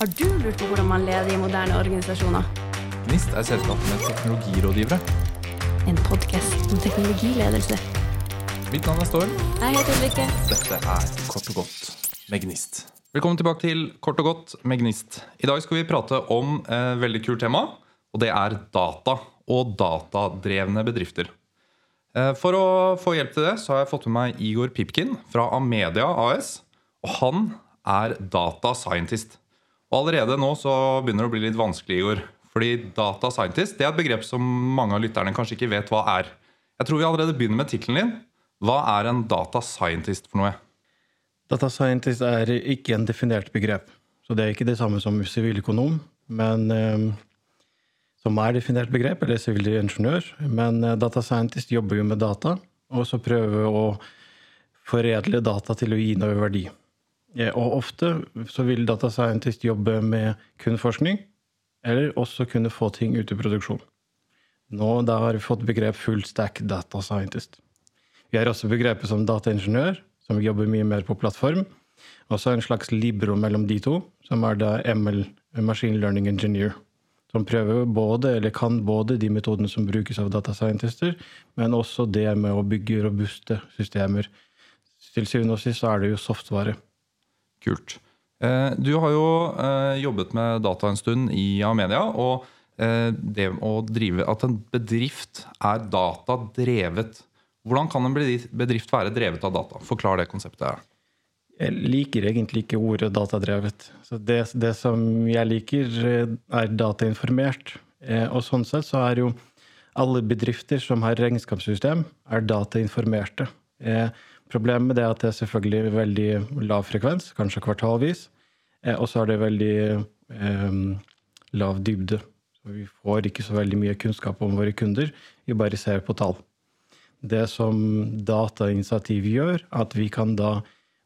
Har du lurt på hvordan man leder i moderne organisasjoner? Gnist er selskapet med teknologirådgivere. En podkast om teknologiledelse. Mitt navn er Storm. Jeg heter Ulrikke. Dette er Kort og godt med Gnist. Velkommen tilbake til Kort og godt med Gnist. I dag skal vi prate om et veldig kult tema, og det er data og datadrevne bedrifter. Eh, For å få hjelp til det så har jeg fått med meg Igor Pipkin fra Amedia AS. Og han er data scientist. Og allerede nå så begynner det å bli litt vanskelig, Igor. Fordi data scientist det er et begrep som mange av lytterne kanskje ikke vet hva er. Jeg tror vi allerede begynner med tittelen din. Hva er en data scientist for noe? Data scientist er ikke en definert begrep. Så det er ikke det samme som siviløkonom, men eh, som er definert begrep, eller sivilingeniør. Men eh, data scientist jobber jo med data, og så prøver å foredle data til å gi noe verdi. Og ofte så vil data scientist jobbe med kun forskning, eller også kunne få ting ut i produksjon. Nå har vi fått begrep full stack data scientist. Vi har også begrepet som dataingeniør, som jobber mye mer på plattform. Og så en slags libro mellom de to, som er da ML, Machine Learning Engineer. Som prøver både, eller kan både de metodene som brukes av data scientister, men også det med å bygge robuste systemer. Til syvende og sist så er det jo softvare. Kult. Eh, Du har jo eh, jobbet med data en stund i Amedia. Og eh, det å drive At en bedrift er datadrevet. Hvordan kan en bedrift- være drevet av data? Forklar det konseptet. her. Jeg liker egentlig ikke ordet datadrevet. Så det, det som jeg liker, er datainformert. Og sånn sett så er jo alle bedrifter som har regnskapssystem, er datainformerte. Eh, Problemet er at det er selvfølgelig veldig lav frekvens, kanskje kvartalvis. Eh, Og så er det veldig eh, lav dybde. Vi får ikke så veldig mye kunnskap om våre kunder, vi bare ser på tall. Det som datainitiativ gjør, at vi kan da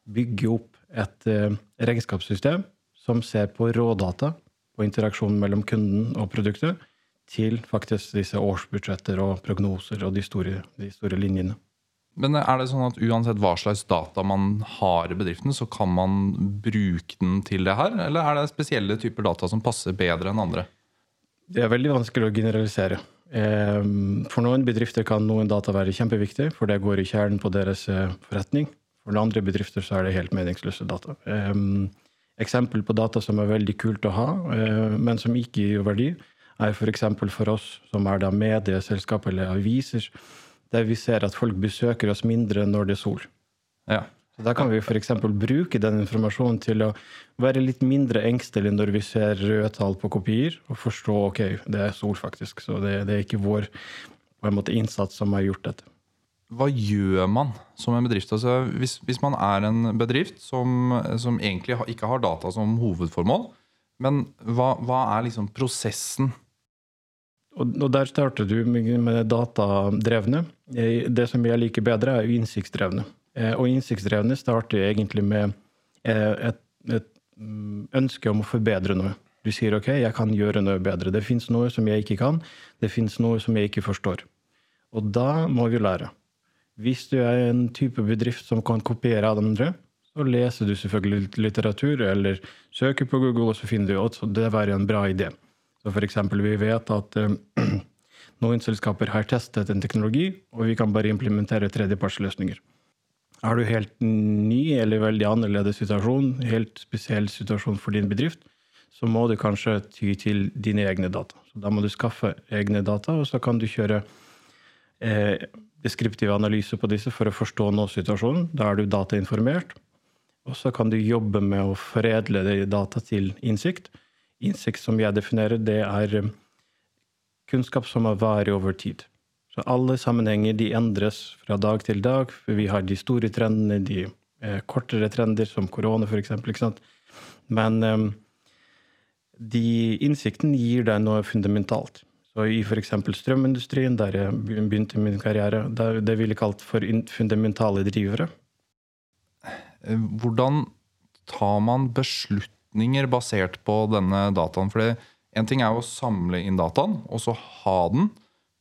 bygge opp et eh, regnskapssystem som ser på rådata, på interaksjonen mellom kunden og produktet, til faktisk disse årsbudsjetter og prognoser og de store, de store linjene. Men er det sånn at uansett hva slags data man har i bedriften, så kan man bruke den til det her? Eller er det spesielle typer data som passer bedre enn andre? Det er veldig vanskelig å generalisere. Eh, For noen bedrifter kan noen data være kjempeviktig, for det går i kjernen på deres eh, forretning. For andre bedrifter så er det helt meningsløse data. Eh, Eksempel på data som er veldig kult å ha, eh, men som ikke gir verdi, er f.eks. For, for oss som er da medieselskap eller aviser, der vi ser at folk besøker oss mindre når det er sol. Ja. Så Da kan vi f.eks. bruke den informasjonen til å være litt mindre engstelig når vi ser røde tall på kopier, og forstå ok, det er sol, faktisk. Så det, det er ikke vår måte, innsats som har gjort dette. Hva gjør man som en bedrift? Altså, hvis, hvis man er en bedrift som, som egentlig ikke har data som hovedformål, men hva, hva er liksom prosessen? Og, der starter du med, datadrevne. Eh, Det som jeg liker bedre, er jo innsiktsdrevne. Eh, Og innsiktsdrevne starter egentlig med eh, et, et mm, ønske om å forbedre noe. Du sier ok, jeg kan gjøre noe bedre. Det fins noe som jeg ikke kan. Det fins noe som jeg ikke forstår. Og da må vi lære. Hvis du er en type bedrift som kan kopiere av andre, så leser du selvfølgelig litteratur, eller søker på Google, og så finner du at det var en bra idé. Så eksempel, vi vet at eh, noen selskaper har testet en teknologi, og vi kan bare implementere tredjepartsløsninger. Er du helt ny eller veldig annerledes situasjon, helt spesiell situasjon for din bedrift, så må du kanskje ty til dine egne data. Så da må du skaffe egne data, og så kan du kjøre eh, deskriptiv analyse på disse for å forstå nå-situasjonen. Da er du datainformert. Og så kan du jobbe med å foredle data til innsikt. Innsikt som jeg definerer, det er eh, kunnskap som er varig over tid. Så alle sammenhenger de endres fra dag til dag. Vi har de store trendene, de eh, kortere trender, som korona f.eks. Men eh, de innsikten gir deg noe fundamentalt. Så I f.eks. strømindustrien, der jeg begynte min karriere, det, det ville kalt for fundamentale drivere. Hvordan tar man beslutninger basert på denne dataen? For en ting er jo å samle inn dataen, og så ha den.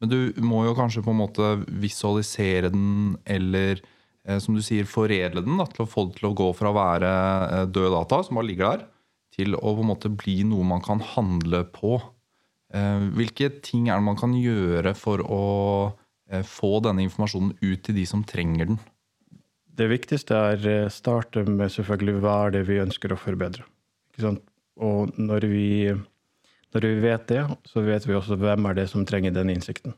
Men du må jo kanskje på en måte visualisere den, eller eh, som du sier, foredle den da, til å få det til å gå fra å være eh, død data, som bare ligger der, til å på en måte bli noe man kan handle på. Eh, hvilke ting er det man kan gjøre for å eh, få denne informasjonen ut til de som trenger den? Det viktigste er å starte med selvfølgelig hva er det vi ønsker å forbedre. Og når vi, når vi, vet det, så vet vi også hvem er det som trenger den innsikten.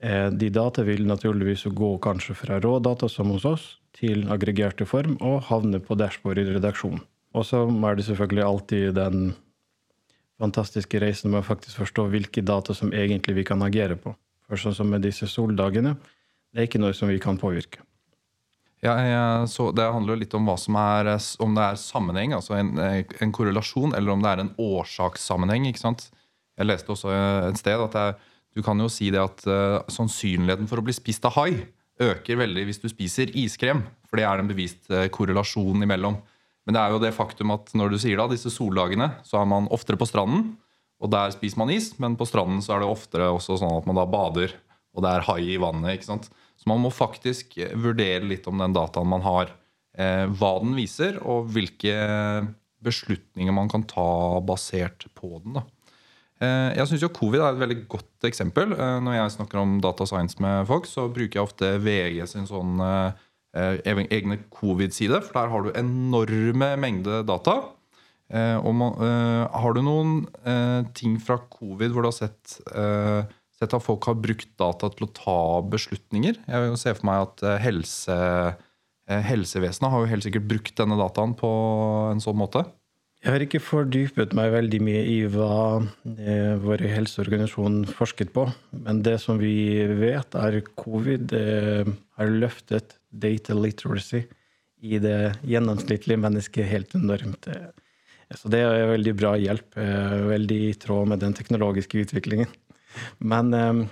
De data vil naturligvis gå kanskje fra rå data, som hos oss, til aggregerte form og havne på dashbordet i redaksjonen. Og så er det selvfølgelig alltid den fantastiske reisen med å faktisk forstå hvilke data som egentlig vi kan agere på. For sånn som med disse soldagene, det er ikke noe som vi kan påvirke. Ja, Det handler jo litt om hva som er, om det er sammenheng, altså en, en korrelasjon, eller om det er en årsakssammenheng. ikke sant? Jeg leste også et sted at er, du kan jo si det at uh, sannsynligheten for å bli spist av hai øker veldig hvis du spiser iskrem. For det er en bevist uh, korrelasjon imellom. Men det er jo det faktum at når du sier da, disse soldagene, så er man oftere på stranden. Og der spiser man is, men på stranden så er det oftere også sånn at man da bader, og det er hai i vannet. ikke sant? Så man må faktisk eh, vurdere litt om den dataen man har, eh, hva den viser, og hvilke beslutninger man kan ta basert på den. da. Eh, jeg syns covid er et veldig godt eksempel. Når jeg snakker om data science med folk, så bruker jeg ofte VG sin sånn egne covid-side, for der har du enorme mengder data. Og har du noen ting fra covid hvor du har sett, sett at folk har brukt data til å ta beslutninger? Jeg vil se for meg at helse, helsevesenet har jo helt sikkert brukt denne dataen på en sånn måte. Jeg har ikke fordypet meg veldig mye i hva eh, vår helseorganisasjon forsket på. Men det som vi vet, er covid eh, har løftet data literacy i det gjennomsnittlige mennesket helt enormt. Så det er veldig bra hjelp. Eh, veldig i tråd med den teknologiske utviklingen. Men eh,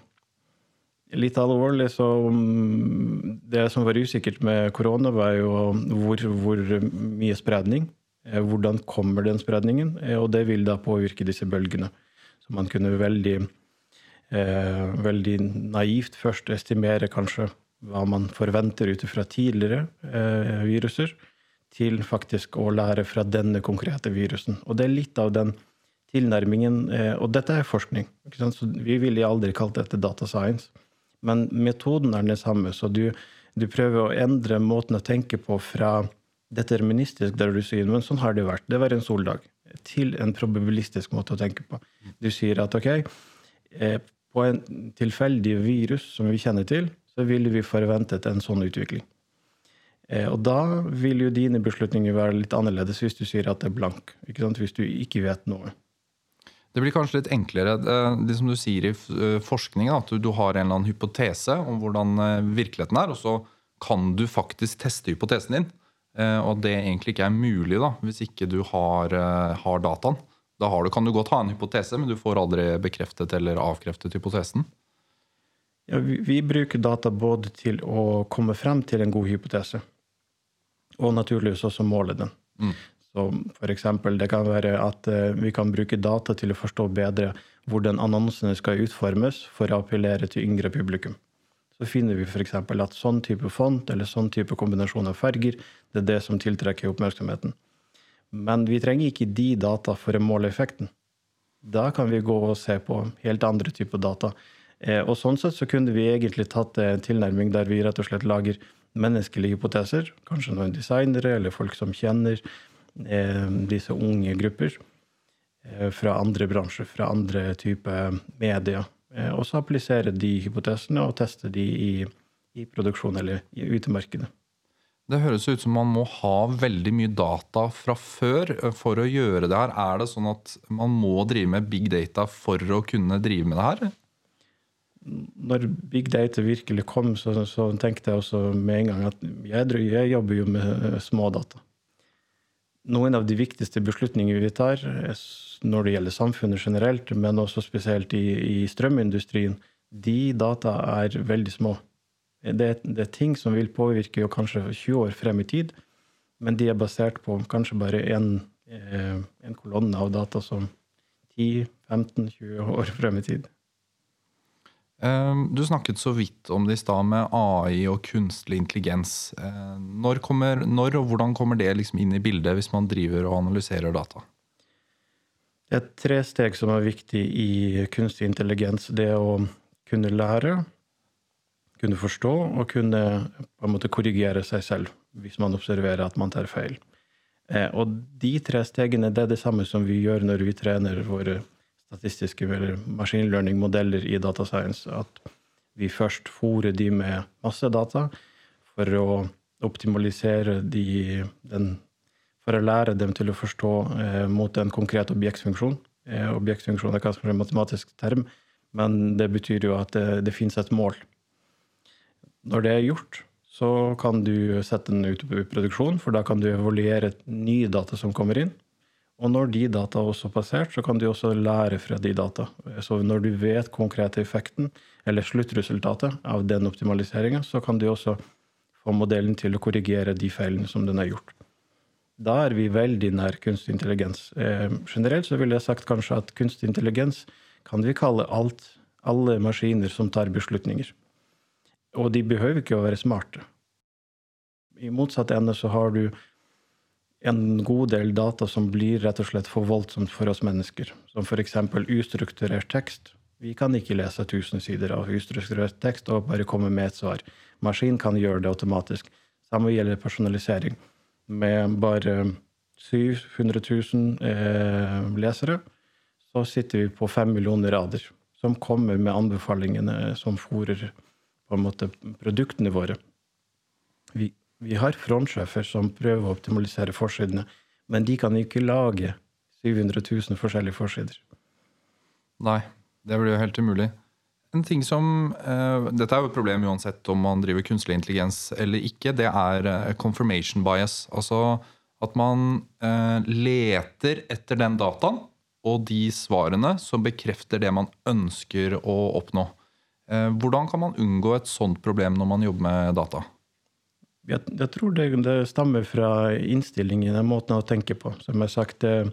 litt alvorlig, så mm, Det som var usikkert med korona, var jo hvor, hvor mye spredning Eh, hvordan kommer den spredningen? Eh, og det vil da påvirke disse bølgene. Så man kunne veldig, eh, veldig naivt først estimere kanskje hva man forventer ut fra tidligere eh, viruser, til faktisk å lære fra denne konkrete virusen. Og det er litt av den tilnærmingen eh, Og dette er forskning. Så vi ville aldri kalt dette data science. Men metoden er den samme. Så du, du prøver å endre måten å tenke på fra deterministisk, der du sier men sånn har det vært. Det var en soldag. Til en probabilistisk måte å tenke på. Du sier at ok, eh, på en tilfeldig virus som vi kjenner til, så ville vi forventet en sånn utvikling. Eh, og da vil jo dine beslutninger være litt annerledes hvis du sier at det er blank. Hvis du ikke vet noe. Det blir kanskje litt enklere det som du sier i forskningen, at du har en eller annen hypotese om hvordan eh, virkeligheten er, og så kan du faktisk teste hypotesen din. Og og det egentlig ikke er mulig da, hvis ikke du har, eh, har dataen. Da du, kan du godt ha en hypotese, men du får aldri bekreftet eller avkreftet hypotesen. Ja, vi, vi, bruker data både til å komme frem til en god hypotese, og naturligvis også måle den. Mm. For eksempel, det kan være at uh, vi kan bruke data til å forstå bedre hvordan annonsene skal utformes for å appellere til yngre publikum så finner vi f.eks. at sånn type font eller sånn type kombinasjon av farger det er det som tiltrekker oppmerksomheten. Men vi trenger ikke de data for å måle effekten. Da kan vi gå og se på helt andre typer data. Eh, og sånn sett så kunne vi egentlig tatt en tilnærming der vi rett og slett lager menneskelige hypoteser. Kanskje noen designere eller folk som kjenner eh, disse unge grupper eh, fra andre bransjer, fra andre typer medier Eh, og så applisere de hypotesene og teste de i, i produksjon eller i utemarkedet. Det høres ut som man må ha veldig mye data fra før eh, for å gjøre det her. Er det sånn at man må drive med big data for å kunne drive med det her? Når big data virkelig kom, så, så tenkte jeg også med en gang at jeg, jeg jobber jo med eh, smådata. Noen av de viktigste beslutningene vi tar, når det gjelder samfunnet generelt, men også spesielt i, i strømindustrien, de data er veldig små. Det, det, er ting som vil påvirke jo kanskje 20 år frem i tid, men de er basert på kanskje bare en, eh, en kolonne av data som 10-15-20 år frem i tid. Ehm, du snakket så vidt om det i stad med AI og kunstig intelligens. Ehm, når, kommer, når, og hvordan kommer det liksom inn i bildet hvis man driver og analyserer data? Det er tre steg som er viktig i kunstig intelligens. Det å kunne lære, kunne forstå og kunne på en måte korrigere seg selv hvis man observerer at man tar feil. Eh, og de tre stegene det er det samme som vi gjør når vi trener våre statistiske eller machine learning-modeller i data science. At vi først fòrer de med masse data for å optimalisere de, den For å lære dem til å forstå eh, mot en konkret objektfunksjon. Eh, objektfunksjon er kanskje en matematisk term, men det betyr jo at det, det finnes et mål. Når det er gjort, så kan du sette den ut i produksjon, for da kan du evaluere nye data som kommer inn. Og når de data også er passert, så kan du også lære fra de data. Så når du vet konkrete effekten, eller sluttresultatet av den optimaliseringa, så kan du også få modellen til å korrigere de feilene som den har gjort. Da er vi veldig nær kunstig intelligens. Eh, generelt så ville jeg sagt kanskje at kunstig intelligens kan vi kalle alt, alle maskiner som tar beslutninger. Og de behøver ikke å være smarte. I motsatt ende så har du en god del data som blir rett og slett for voldsomt for oss mennesker. Som f.eks. ustrukturert tekst. Vi kan ikke lese 1000 sider av ustrukturert tekst og bare komme med et svar. Maskin kan gjøre det automatisk. Samme gjelder personalisering. Med bare 700 000 eh, lesere så sitter vi på fem millioner rader som kommer med anbefalingene som fòrer produktene våre. Vi, vi har frontsjefer som prøver å optimalisere forsidene, men de kan ikke lage 700 000 forskjellige forsider. Nei, det blir jo helt umulig. En ting som, uh, Dette er jo et problem uansett om man driver kunstig intelligens eller ikke. Det er uh, confirmation bias. Altså at man uh, leter etter den dataen og de svarene som bekrefter det man ønsker å oppnå. Hvordan kan man unngå et sånt problem når man jobber med data? Jeg, jeg tror det, det, stammer fra innstillingen, den måten å tenke på. Som jeg sagt, eh,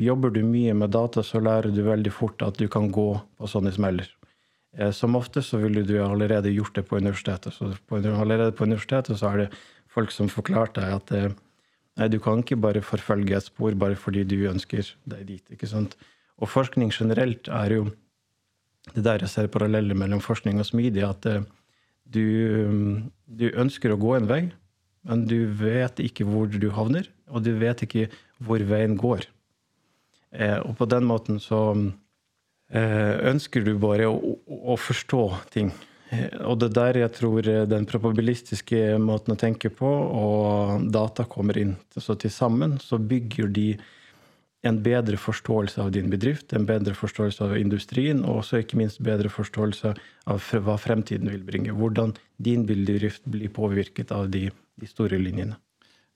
jobber du mye med data, så lærer du veldig fort at du kan gå på sånne smeller. Eh, som ofte så ville du allerede gjort det på universitetet. Så på, allerede på universitetet så er det folk som forklarte deg at eh, nei, du kan ikke bare forfølge et spor bare fordi du ønsker deg dit. ikke sant? Og forskning generelt er jo det der jeg ser paralleller mellom forskning og smidig. at eh, du, du, ønsker å gå en vei, men du vet ikke hvor du havner, og du vet ikke hvor veien går. Eh, og på den måten så eh, ønsker du bare å, å forstå ting. Eh, og det er der jeg tror den probabilistiske måten å tenke på og data kommer inn. Så til sammen så bygger de en bedre forståelse av din bedrift, en bedre forståelse av industrien, og også ikke minst bedre forståelse av hva fremtiden vil bringe. Hvordan din bedrift blir påvirket av de, de store linjene.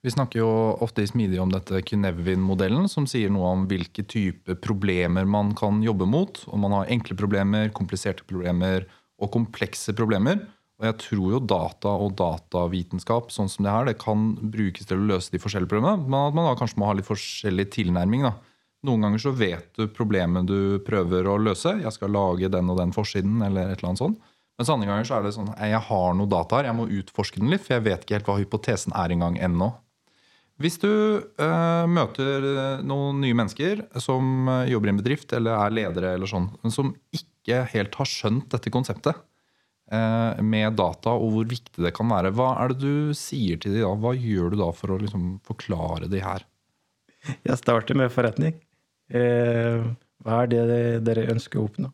Vi snakker jo ofte i Smidig om dette Knevin-modellen, som sier noe om hvilke type problemer man kan jobbe mot. Om man har enkle problemer, kompliserte problemer og komplekse problemer. Og jeg tror jo data og datavitenskap sånn som det her, det kan brukes til å løse de forskjellige problemene, men at man da kanskje må ha litt forskjellig tilnærming. da. Noen ganger så vet du problemet du prøver å løse. Jeg skal lage den og den forsiden. eller et eller annet sånt. Mens andre ganger så er det sånn jeg har noe data her, jeg må utforske den litt, for jeg vet ikke helt hva hypotesen er engang ennå. Hvis du øh, møter noen nye mennesker som jobber i en bedrift eller er ledere, eller sånn, men som ikke helt har skjønt dette konseptet, Eh, med data, og hvor viktig det kan være. Hva er det du sier til dem da? Hva gjør du da for å liksom forklare de her? Jeg starter med forretning. Eh, hva er det dere ønsker å oppnå?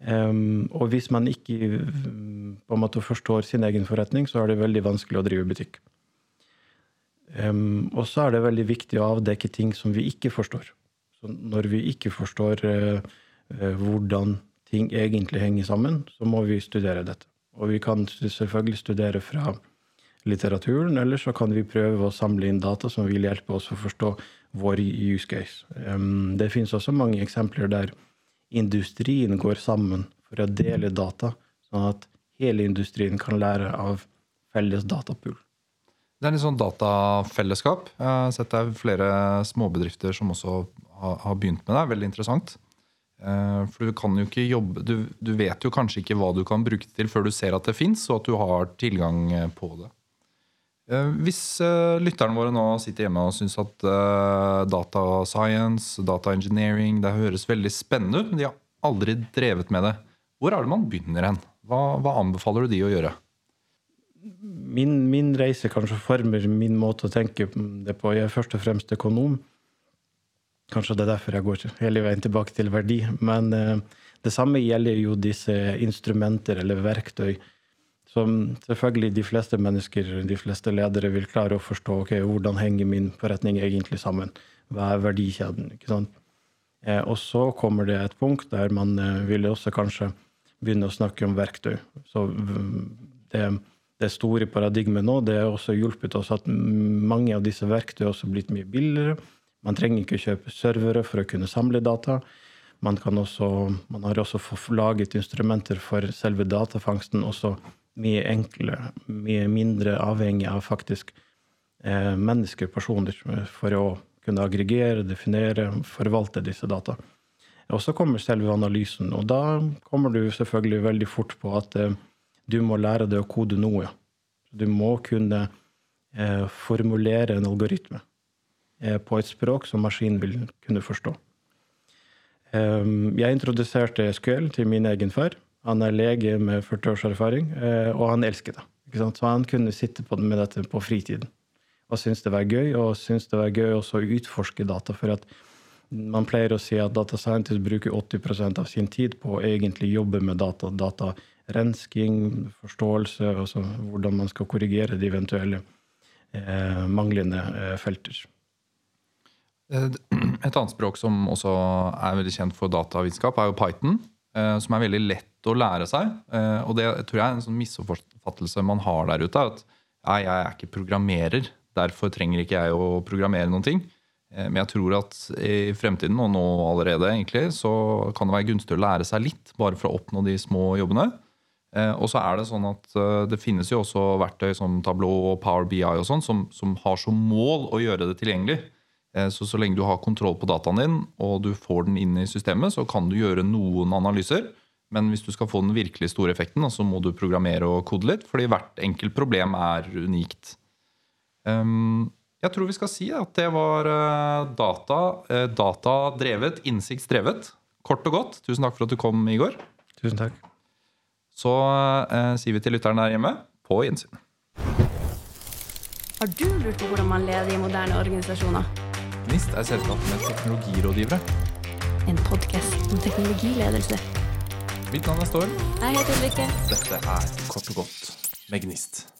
og hvis man ikke på en måte forstår sin egen forretning, så er det veldig vanskelig å drive butikk. og så er det veldig viktig å avdekke ting som vi ikke forstår. Så når vi ikke forstår eh, hvordan ting egentlig henger sammen, så må vi studere dette. Og vi kan selvfølgelig studere fra litteraturen, eller så kan vi prøve å samle inn data som vil hjelpe oss å forstå vår use case. Det finnes også mange eksempler der industrien går sammen for å dele data, sånn at hele industrien kan lære av felles datapool. Det er litt sånn datafellesskap. Jeg har sett det er flere småbedrifter som også har begynt med det. Veldig interessant. Eh, For du kan jo ikke jobbe du, du vet jo kanskje ikke hva du kan bruke det til før du ser at det fins, og at du har tilgang eh, på det. Eh, Hvis lytterne våre nå sitter hjemme og syns at data science, data engineering, det høres veldig spennende ut, men de har aldri drevet med det. Hvor er det man begynner hen? Hva, hva anbefaler du de å gjøre? Min, min reise kanskje former min måte å tenke det på. Jeg er først og fremst økonom. Kanskje det er derfor jeg går hele veien tilbake til verdi. Men eh, det samme gjelder jo disse instrumenter eller verktøy som selvfølgelig de fleste mennesker, de fleste ledere, vil klare å forstå. ok, Hvordan henger min forretning egentlig sammen? Hva er verdikjeden? ikke sant? Eh, og så kommer det et punkt der man eh, vil også kanskje begynne å snakke om verktøy. Så det, det store paradigmet nå det har også hjulpet oss at mange av disse verktøyene har blitt mye billigere. Man trenger ikke kjøpe servere for å kunne samle data. Man, også, man har også laget instrumenter for selve datafangsten også mye enklere, mye mindre avhengig av faktisk eh, mennesker, personer, for å kunne aggregere, definere, forvalte disse data. Og så kommer selve analysen, og da kommer du selvfølgelig veldig fort på at eh, du må lære deg å kode noe. Du må kunne eh, formulere en algoritme på et språk som maskinen vil kunne forstå. Um, jeg introduserte SQL til min egen far. Han er lege med 40 års erfaring, eh, og han elsket det. Så han kunne sitte på med dette på fritiden og syntes det var gøy, og syntes det var gøy også å utforske data. For at man pleier å si at data scientist bruker 80% av sin tid på å egentlig jobbe med data. Datarensking, forståelse, og så hvordan man skal korrigere de eventuelle eh, manglende eh, felter. Eh, Et annet språk som også er veldig kjent for datavitenskap, er jo Python. eh, Som er veldig lett å lære seg. Eh, Og det tror jeg er en sånn misoppfattelse man har der ute. At jeg er ikke programmerer, derfor trenger ikke jeg å programmere noen ting. Men jeg tror at i fremtiden, og nå allerede, egentlig, så kan det være gunstig å lære seg litt, bare for å oppnå de små jobbene. Og så er det sånn at det finnes jo også verktøy som Tableau og Power BI og sånn, som, som har som mål å gjøre det tilgjengelig. Eh, Så så lenge du har kontroll på dataen din, og du får den inn i systemet, så kan du gjøre noen analyser. Men hvis du skal få den virkelig store effekten, så må du programmere og kode litt, fordi hvert enkelt problem er unikt. Um, jeg tror vi skal si at det var data, data, drevet, innsiktsdrevet. Kort og godt. Tusen takk for at du kom, Igor. Tusen takk. Så eh, sier vi til lytteren der hjemme på gjensyn. Har du lurt på hvordan man leder i moderne organisasjoner? NIST er selskapet med teknologirådgivere. En podkast om teknologiledelse. Mitt navn er Storm. Jeg heter Ulrikke. Dette er Kort og godt med Gnist.